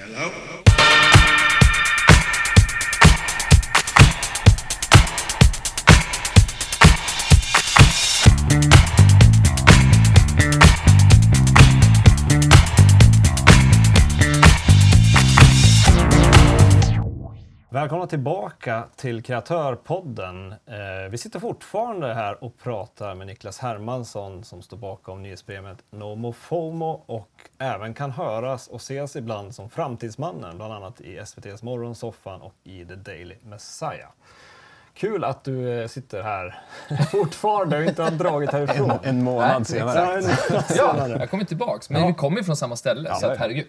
Hello? Välkomna tillbaka till Kreatörpodden. Eh, vi sitter fortfarande här och pratar med Niklas Hermansson som står bakom nyhetsprogrammet NomoFomo och även kan höras och ses ibland som Framtidsmannen, bland annat i SVTs Morgonsoffan och i The Daily Messiah. Kul att du eh, sitter här fortfarande och inte har dragit härifrån. En månad senare. Ja, en månad Ja, senare. jag kommer tillbaks. Men Ja. vi kommer ju från samma ställe, så att, herregud.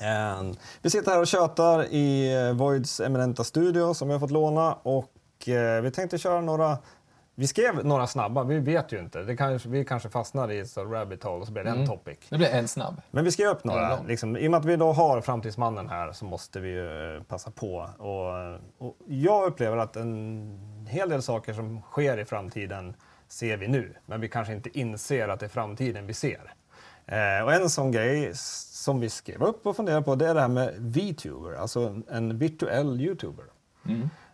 Eh, Vi sitter här och tjötar i eh, Voids eminenta studio som vi har fått låna och eh, vi tänkte köra några vi skrev några snabba, vi vet ju inte. Det kanske, vi kanske fastnar i ett så rabbit hole och så blir det en topic. Det blir en snabb. Men vi skrev upp några. Liksom, I och med att vi då har Framtidsmannen här så måste vi ju eh, passa på. Och, och jag upplever att en hel del saker som sker i framtiden ser vi nu. Men vi kanske inte inser att det är framtiden vi ser. Eh, och en sån grej som vi skrev upp och funderade på det är det här med VTuber, alltså en- virtuell YouTuber.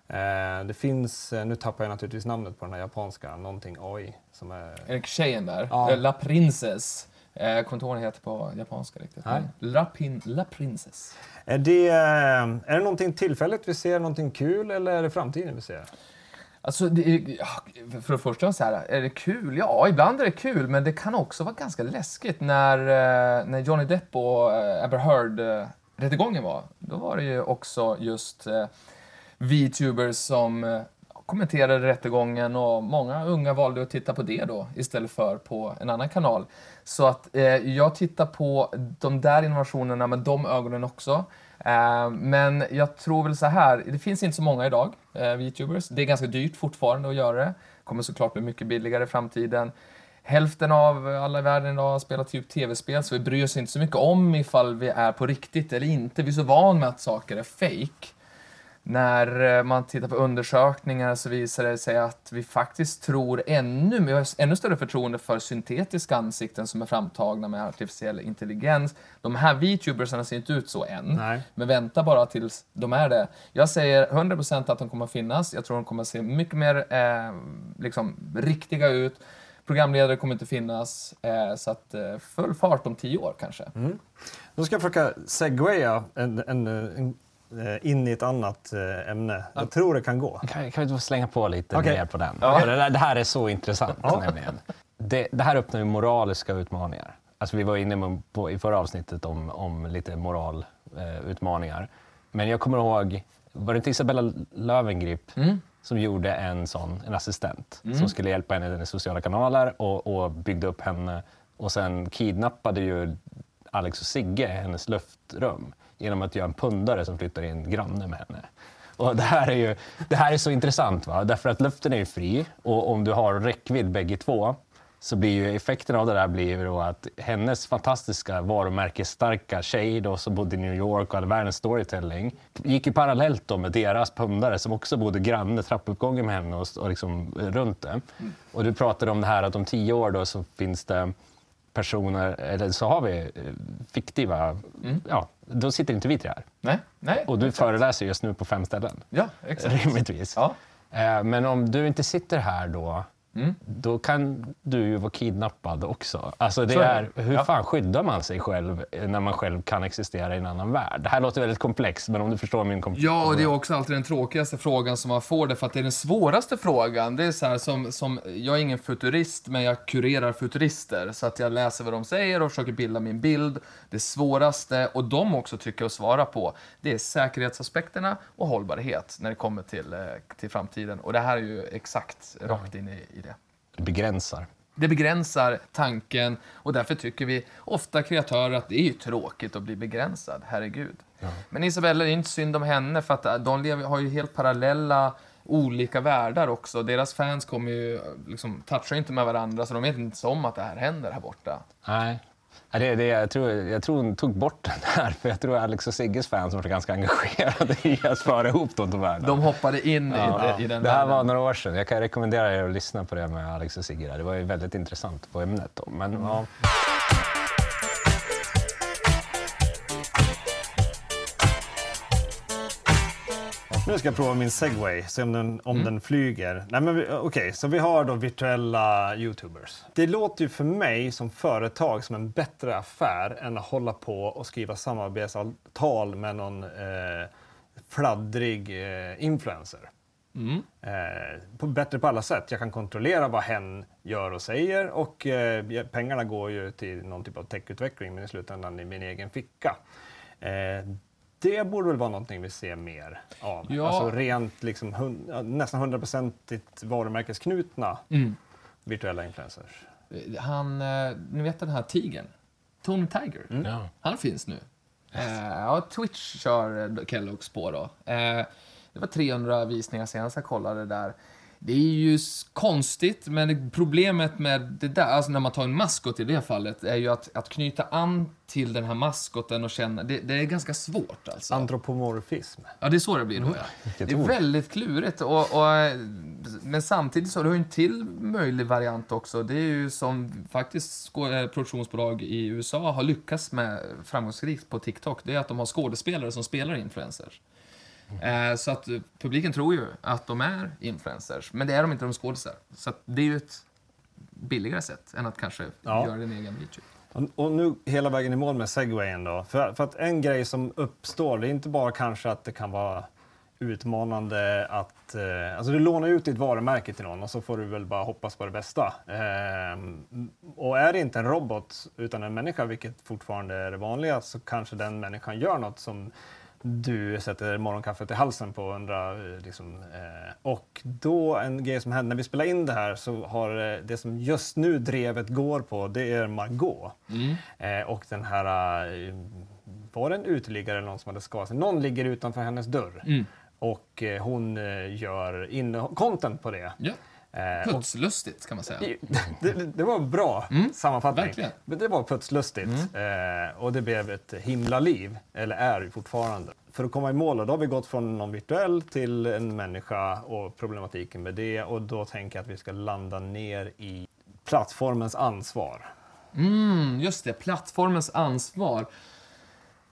Eh, det finns, eh, nu tappar jag naturligtvis namnet på den här japanska, någonting AI, som är... Är det tjejen där? Ja. La Princess. Jag kommer inte ihåg vad den heter på japanska riktigt. Nej. La, Pin, La Princess. Är det, är det någonting tillfälligt vi ser, någonting kul eller är det framtiden vi ser? Alltså, det är, för det första, så här, är det kul? Ja, ibland är det kul, men det kan också vara ganska läskigt. När, eh, när Johnny Depp och eh, Amber Heard-rättegången eh, var, då var det ju också just eh, VTubers som kommenterade rättegången och många unga valde att titta på det då istället för på en annan kanal. Så att eh, jag tittar på de där innovationerna med de ögonen också. Eh, men jag tror väl så här, det finns inte så många idag, eh, VTubers. Det är ganska dyrt fortfarande att göra det. Kommer såklart bli mycket billigare i framtiden. Hälften av alla i världen idag spelar typ tv-spel, så vi bryr oss inte så mycket om ifall vi är på riktigt eller inte. Vi är så van med att saker är fake. När eh, man tittar på undersökningar så visar det sig att vi faktiskt tror ännu, vi har ännu större förtroende för syntetiska ansikten som är framtagna med artificiell intelligens. De här VTubersarna ser inte ut så än, Nej. men vänta bara tills de är det. Jag säger 100% att de kommer finnas. Jag tror de kommer se mycket mer eh, liksom, riktiga ut. Programledare kommer inte finnas, eh, så att eh, full fart om tio år kanske. Nu ska jag försöka segwaya en, en, en, in i ett annat eh, ämne. Jag tror det kan gå. Kan, kan vi inte slänga på lite Okej. mer på den? För Det, det här är så intressant nämligen. Det, det här öppnar ju moraliska utmaningar. Alltså vi var inne på, i förra avsnittet om, om lite moralutmaningar. Eh. Men jag kommer ihåg, var det inte Isabella Löwengrip som gjorde en sån, en assistent som skulle hjälpa henne i sociala kanaler och, och byggde upp henne. Och sen kidnappade ju Alex och Sigge hennes luftrum genom att göra en pundare som flyttar in granne med henne. Och det, här är ju, det här är så intressant, va? därför att luften är ju fri och om du har räckvidd bägge två så blir ju effekten av det där blir då att hennes fantastiska varumärkesstarka tjej då, som bodde i New York och hade världens storytelling gick ju parallellt då med deras pundare som också bodde granne trappuppgången med henne och, och liksom runt det. Och du pratade om det här att om tio år då så finns det personer, eller så har vi eh, fiktiva, ja, då sitter inte vi tre här. Nej, nej. Och du föreläser just nu på fem ställen. Ja, exakt. Rimligtvis. Ja. Eh, Men om du inte sitter här då, Mm. då kan du ju vara kidnappad också. Alltså det är hur Ja. fan skyddar man sig själv när man själv kan existera i en annan värld? Det här låter väldigt komplext, men om du förstår min komplex. Ja, och det är också alltid den tråkigaste frågan som man får, det för att det är den svåraste frågan. Det är så här som, som, jag är ingen futurist, men jag kurerar futurister. Så att jag läser vad de säger och försöker bilda min bild. Det svåraste, och de också tycker att svara på, det är säkerhetsaspekterna och hållbarhet när det kommer till, eh, till framtiden. Och det här är ju exakt rakt in i, i begränsar. Det begränsar tanken och därför tycker vi ofta kreatörer att det är tråkigt att bli begränsad, herregud. Men Isabella, det är inte synd om henne för att de lever, har ju helt parallella olika världar också. Deras fans kommer ju, liksom, touchar inte med varandra så de vet inte om att det här händer här borta. Nej. Ja, Det, det, jag, tror, jag tror hon tog bort den här, för jag tror Alex och Sigges fans var ganska engagerade i att föra ihop de två. De hoppade in i, det, i den det här världen. var några år sedan. Jag kan rekommendera er att lyssna på det med Alex och Sigge. där. Det var ju väldigt intressant på ämnet. Då. Men, ja. Nu ska jag prova min segway, se om den, om den flyger. Nej, men vi- Okej, så vi har då virtuella YouTubers. Det låter ju för mig som företag som en bättre affär än att hålla på och skriva samarbetsavtal med någon eh, fladdrig eh, influencer. Eh, på, bättre på alla sätt. Jag kan kontrollera vad hen gör och säger och eh, pengarna går ju till någon typ av techutveckling men i slutändan i min egen ficka. Eh, det borde väl vara någonting vi ser mer av. Ja. Alltså rent liksom hun, ja, nästan hundraprocentigt varumärkesknutna virtuella influencers. Han, eh, ni vet den här tigern? Tony Tiger. Ja. Han finns nu. Eh, ja, Twitch kör eh, Kellogg's på då. Eh, det var 300 visningar senast jag kollade där. Det är ju konstigt, men problemet med det där, alltså när man tar en maskot i det fallet, är ju att, att knyta an till den här maskoten och känna, det, det är ganska svårt alltså. Antropomorfism. Ja, det är så det blir då, ja. Det är väldigt klurigt. Och, och, men samtidigt så har du en till möjlig variant också. Det är ju som faktiskt eh, produktionsbolag i USA har lyckats med framgångsrikt på TikTok. Det är att de har skådespelare som spelar influencers. Eh, Så att eh, publiken tror ju att de är influencers, men det är de inte, de skådisar. Så att det är ju ett billigare sätt än att kanske Ja. göra din egen YouTube. Och, nu hela vägen i mål med segwayen då. För, för att en grej som uppstår, det är inte bara kanske att det kan vara utmanande att... Eh, alltså du lånar ut ditt varumärke till någon och så får du väl bara hoppas på det bästa. Ehm, och är det inte en robot utan en människa, vilket fortfarande är det vanliga, så kanske den människan gör något som du sätter morgonkaffet i halsen på undrar eh, liksom, eh, Och då en grej som hände när vi spelade in det här så har eh, det som just nu drevet går på det är Margot. Eh, och den här, eh, var det en uteliggare eller någon som hade skadat sig? Någon ligger utanför hennes dörr. Och eh, hon gör content på det. Ja. Eh, Putslustigt kan man säga. det, det, var en bra sammanfattning. verkligen. Det var putslustigt eh, och det blev ett himla liv, eller är fortfarande. För att komma i mål, då, då har vi gått från någon virtuell till en människa och problematiken med det. Och då tänker jag att vi ska landa ner i plattformens ansvar. Mm, just det. Plattformens ansvar.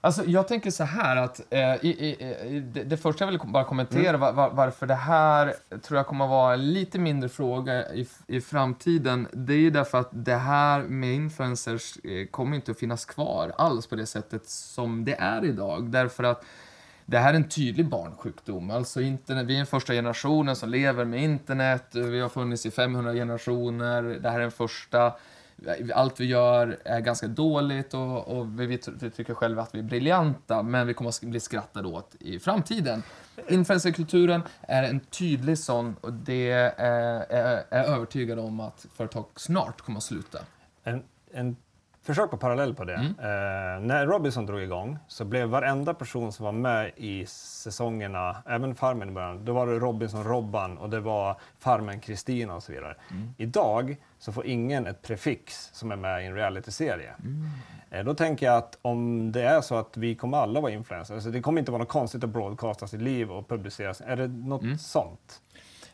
Alltså, jag tänker så här att eh, i, i, det, det första jag vill bara kommentera var, var, varför det här tror jag kommer vara en lite mindre fråga i, i framtiden. Det är ju därför att det här med influencers eh, kommer inte att finnas kvar alls på det sättet som det är idag. Därför att det här är en tydlig barnsjukdom. Alltså internet, vi är den första generationen som lever med internet. Vi har funnits i 500 generationer. Det här är den första. Allt vi gör är ganska dåligt och, och vi, vi tycker själva att vi är briljanta, men vi kommer att bli skrattade åt i framtiden. Influencerkulturen är en tydlig sån och det är, är, är övertygad om att företag snart kommer att sluta. En, en försök på parallell på det. Eh, när Robinson drog igång så blev varenda person som var med i säsongerna, även Farmen i början, då var det Robinson-Robban och det var Farmen Kristina och så vidare. Idag så får ingen ett prefix som är med i en realityserie. Eh, då tänker jag att om det är så att vi kommer alla vara influencers, så det kommer inte vara något konstigt att broadcasta sitt liv och publiceras. Är det något sånt?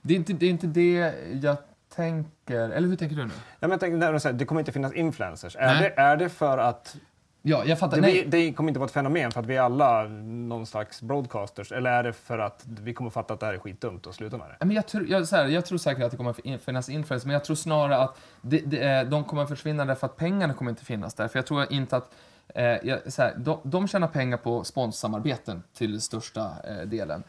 Det är, inte, det är inte det jag tänker, eller hur tänker du nu? Ja, men jag tänker, när du säger, det kommer inte finnas influencers. Är det, är det för att Ja, jag fattar. Det, blir, det kommer inte vara ett fenomen för att vi är alla någon slags broadcasters. Eller är det för att vi kommer fatta att det här är skitdumt och sluta med det? Men jag, tror, jag, så här, jag tror säkert att det kommer finnas influencers, men jag tror snarare att det, det, är- de kommer att försvinna därför att pengarna kommer inte finnas där. För jag tror inte att eh, jag, så här, de, de tjänar pengar på sponssamarbeten till största eh, delen.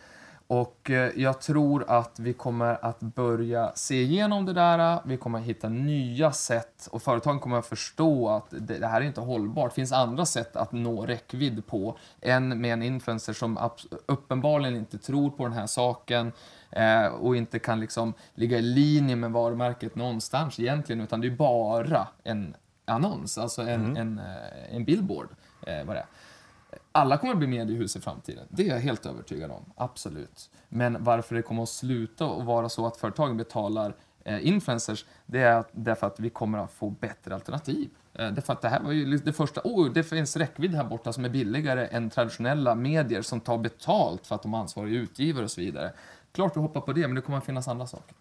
Och eh, jag tror att vi kommer att börja se igenom det där, vi kommer att hitta nya sätt och företagen kommer att förstå att det, här är inte hållbart. Det finns andra sätt att nå räckvidd på än med en influencer som uppenbarligen inte tror på den här saken eh, och inte kan liksom ligga i linje med varumärket någonstans egentligen, utan det är bara en annons, alltså en, en, eh, en billboard. Vad det är. Alla kommer att bli mediehus i framtiden. Det är jag helt övertygad om. Absolut. Men varför det kommer att sluta och vara så att företagen betalar eh, influencers, det är därför att vi kommer att få bättre alternativ. Eh, därför att det här var ju liksom det första, oh, det finns räckvidd här borta som är billigare än traditionella medier som tar betalt för att de är ansvariga utgivare och så vidare. Klart vi hoppar på det, men det kommer att finnas andra saker.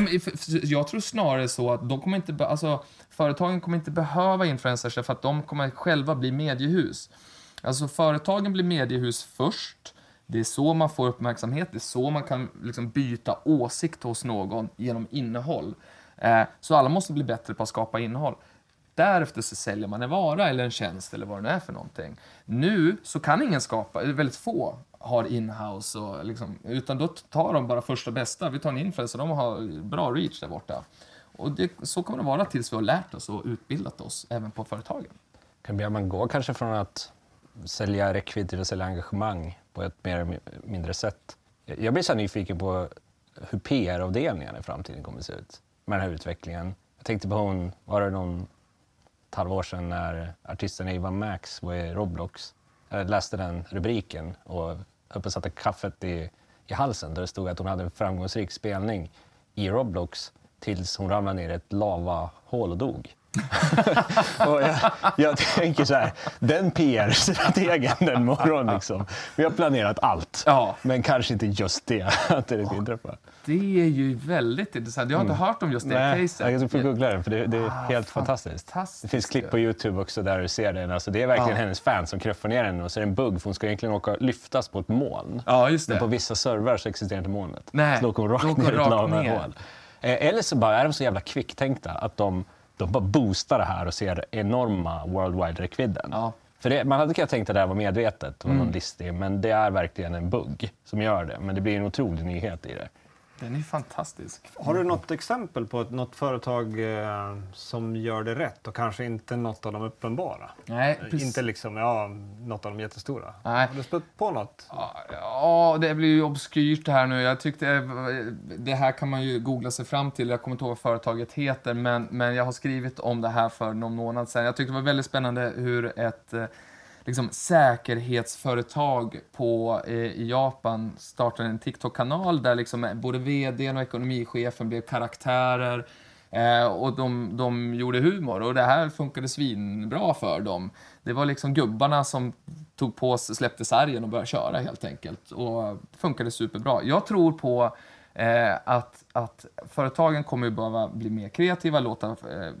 Nej, men, jag tror snarare så att de kommer inte, be- alltså, företagen kommer inte behöva influencers för att de kommer själva bli mediehus. Alltså företagen blir mediehus först. Det är så man får uppmärksamhet, det är så man kan liksom, byta åsikt hos någon genom innehåll. Eh, så alla måste bli bättre på att skapa innehåll. Därefter så säljer man en vara eller en tjänst eller vad det nu är för någonting. Nu så kan ingen skapa, väldigt få har inhouse och liksom, utan då tar de bara första bästa. Vi tar en influencer, de har bra reach där borta. Och det, så kommer det vara tills vi har lärt oss och utbildat oss även på företagen. Kan man gå kanske från att sälja räckvidd till att sälja engagemang på ett mer mindre sätt? Jag blir så nyfiken på hur PR-avdelningen i framtiden kommer att se ut med den här utvecklingen. Jag tänkte på hon, var det någon ett halvår sedan när artisten Eva Max var i Roblox. Jag läste den rubriken och höll på att sätta kaffet i, i halsen där det stod att hon hade en framgångsrik spelning i Roblox tills hon ramlade ner i ett lavahål och dog. jag, jag tänker så här, den PR-strategen den morgonen liksom. Vi har planerat allt, Ja. men kanske inte just det, att det ska inträffa. Det är ju väldigt intressant. Jag har inte hört om just det Mm. Nej, caset. jag får googla den för det, det är Ah, helt fantastiskt. fantastiskt. Det finns klipp på Youtube också där du ser den. Alltså, det är verkligen Ja. hennes fans som knuffar ner henne och så är det en bugg för hon ska egentligen åka lyftas på ett moln. Ja, just Men på det. vissa servrar så existerar inte molnet. Nej, Så då åker hon rakt ner i ett lavahål. Eh, Eller så bara är de så jävla kvicktänkta att de, de bara boostar det här och ser enorma worldwide räckvidden. Ja. För det, man hade kunnat tänka att det här var medvetet, var någon listig, men det är verkligen en bugg som gör det. Men det blir en otrolig nyhet i det. Den är fantastisk. Har du något exempel på ett, något företag eh, som gör det rätt och kanske inte något av de uppenbara? Nej, Eh, precis. Inte liksom, ja, något av de jättestora. Nej. Har du spött på något? Ja, det blir ju obskyrt här nu. Jag tyckte, det här kan man ju googla sig fram till. Jag kommer inte ihåg vad företaget heter, men, men jag har skrivit om det här för någon månad sedan. Jag tyckte det var väldigt spännande hur ett eh, liksom, säkerhetsföretag på, eh, i Japan startade en TikTok-kanal där liksom eh, både vdn och ekonomichefen blev karaktärer. Eh, och de, de gjorde humor och det här funkade svinbra för dem. Det var liksom gubbarna som tog på sig, släppte sargen och började köra helt enkelt. Och funkade superbra. Jag tror på eh, att, att företagen kommer behöva bli mer kreativa, låta, eh,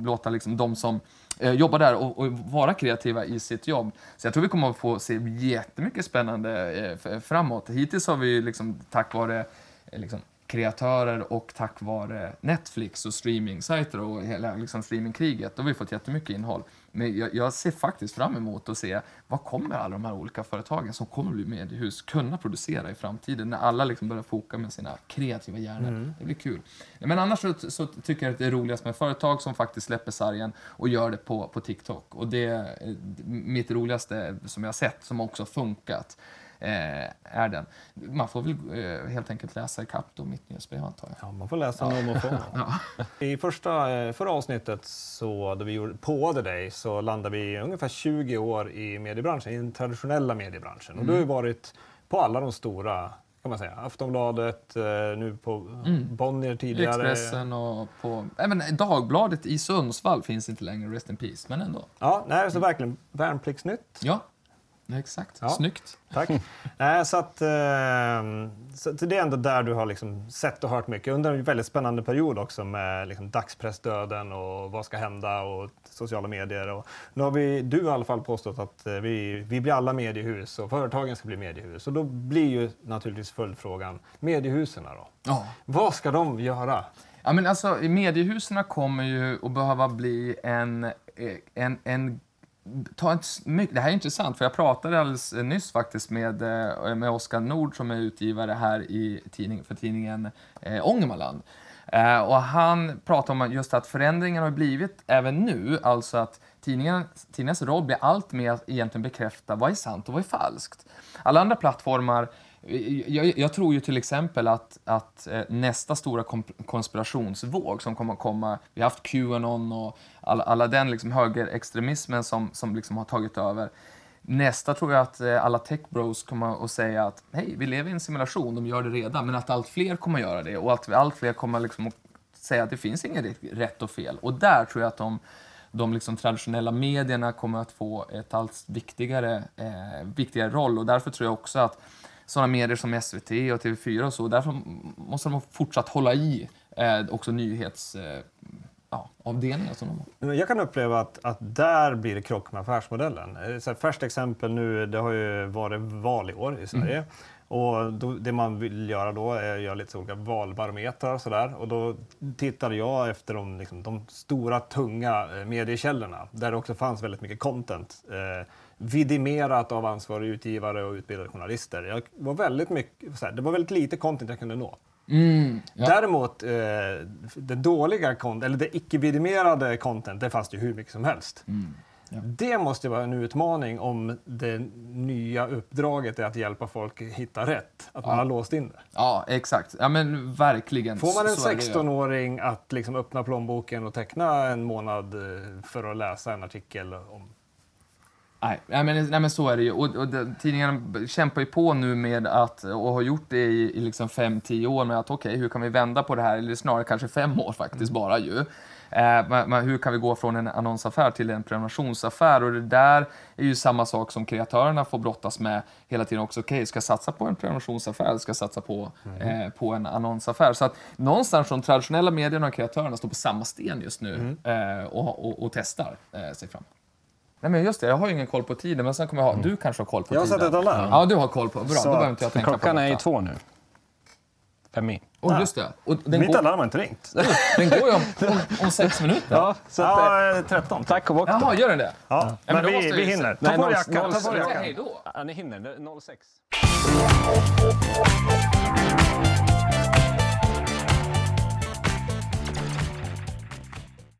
låta liksom de som eh, där och, och vara kreativa i sitt jobb. Så jag tror vi kommer att få se jättemycket spännande eh, framåt. Hittills har vi ju liksom tack vare eh, liksom, kreatörer och tack vare Netflix och streamingsajter och hela liksom, streamingkriget, då har vi fått jättemycket innehåll. Men jag, jag ser faktiskt fram emot att se vad kommer alla de här olika företagen som kommer bli mediehus kunna producera i framtiden när alla liksom börjar foka med sina kreativa hjärnor. Det blir kul. Men annars så, så tycker jag att det är roligast med företag som faktiskt släpper sargen och gör det på, på TikTok. Och det är mitt roligaste som jag har sett som också funkat eh, är den. Man får väl eh, helt enkelt läsa ikapp då mitt nyhetsbrev antar jag. Ja, man får läsa om och få. I första, eh, förra avsnittet så, då vi gjorde, påade dig så landade vi ungefär 20 år i mediebranschen, i den traditionella mediebranschen. Och du har ju varit på alla de stora, kan man säga. Aftonbladet, eh, nu på Bonnier tidigare. Expressen och på... Även Dagbladet i Sundsvall finns inte längre, Rest in Peace, men ändå. Ja, nej, så verkligen Värnpliktsnytt. Ja, exakt. Ja. Snyggt. Tack. Nej, så, att, eh, så att det är ändå där du har liksom sett och hört mycket under en väldigt spännande period också med liksom dagspressdöden och vad ska hända och sociala medier. Och nu har vi, du i alla fall påstått att eh, vi, vi blir alla mediehus och företagen ska bli mediehus. Och då blir ju naturligtvis följdfrågan, mediehusen då? Ja. Vad ska de göra? Ja, men alltså, mediehusen kommer ju att behöva bli en, eh, en, en Ta ett, det här är intressant, för jag pratade alldeles eh, nyss faktiskt med, eh, med Oskar Nord som är utgivare här i tidning, för tidningen eh, Ångermanland. Eh, och han pratade om just att förändringen har blivit även nu, alltså att tidningen, tidningens roll blir allt mer att egentligen bekräfta vad är sant och vad är falskt. Alla andra plattformar jag, jag tror ju till exempel att, att eh, nästa stora konspirationsvåg som kommer att komma, vi har haft Qanon och alla, alla den liksom högerextremismen som, som liksom har tagit över. Nästa tror jag att eh, alla techbros kommer att säga att hej, vi lever i en simulation, de gör det redan, men att allt fler kommer att göra det och att allt fler kommer liksom att säga att det finns inget rätt och fel. Och där tror jag att de de liksom traditionella medierna kommer att få ett allt viktigare, eh, viktigare roll och därför tror jag också att sådana medier som SVT och TV4 och så. Därför måste de fortsatt hålla i eh, också nyhets... Eh, ja, avdelningar som de har. Jag kan uppleva att, att där blir det krock med affärsmodellen. Eh, Så här, färskt exempel nu, det har ju varit val i år i Sverige. Och då, det man vill göra då är att göra lite olika valbarometrar och sådär. Och då tittade jag efter de, liksom, de stora, tunga eh, mediekällorna där det också fanns väldigt mycket content. Eh, vidimerat av ansvariga utgivare och utbildade journalister. Jag var väldigt mycket, här, det var väldigt lite content jag kunde nå. Mm, ja. Däremot, eh, det dåliga content, eller det icke-vidimerade content, det fanns det ju hur mycket som helst. Mm, Det måste vara en utmaning om det nya uppdraget är att hjälpa folk hitta rätt. Att man har låst in det. ja, exakt. Ja, men verkligen. Får man en Så är det ju. 16-åring att liksom öppna plånboken och teckna en månad eh, för att läsa en artikel om... Nej, nej, men, nej men så är det ju. Och, och det, tidningarna kämpar ju på nu med att, och har gjort det i, i liksom fem, tio år, med att okej, hur kan vi vända på det här? Eller snarare kanske fem år faktiskt bara ju. Eh, men, men hur kan vi gå från en annonsaffär till en prenumerationsaffär? Och det där är ju samma sak som kreatörerna får brottas med hela tiden också. Okej, ska jag satsa på en prenumerationsaffär eller ska jag satsa på, eh, på en annonsaffär? Så att någonstans från traditionella medierna och kreatörerna står på samma sten just nu eh, och, och, och testar eh, sig fram. Nej men just det, jag har ju ingen koll på tiden, men sen kommer jag ha, du kanske har koll på Jag har tiden. satt ett alarm. Ja, du har koll på, bra, Så då behöver inte jag tänka Klockan på är detta. i två nu. Fem i. Oh, just det. Och den, Mitt går, alarm har inte ringt. den går ju om, om, om sex minuter. Ja, så att, Ja, eh, 13. tack och bock. Jaha, gör den det? Ja, men men då vi, måste vi vi- hinner. Ta Nej, på dig jackan. Ta på dig jackan. hej då. Ja, ni hinner. Det är 06.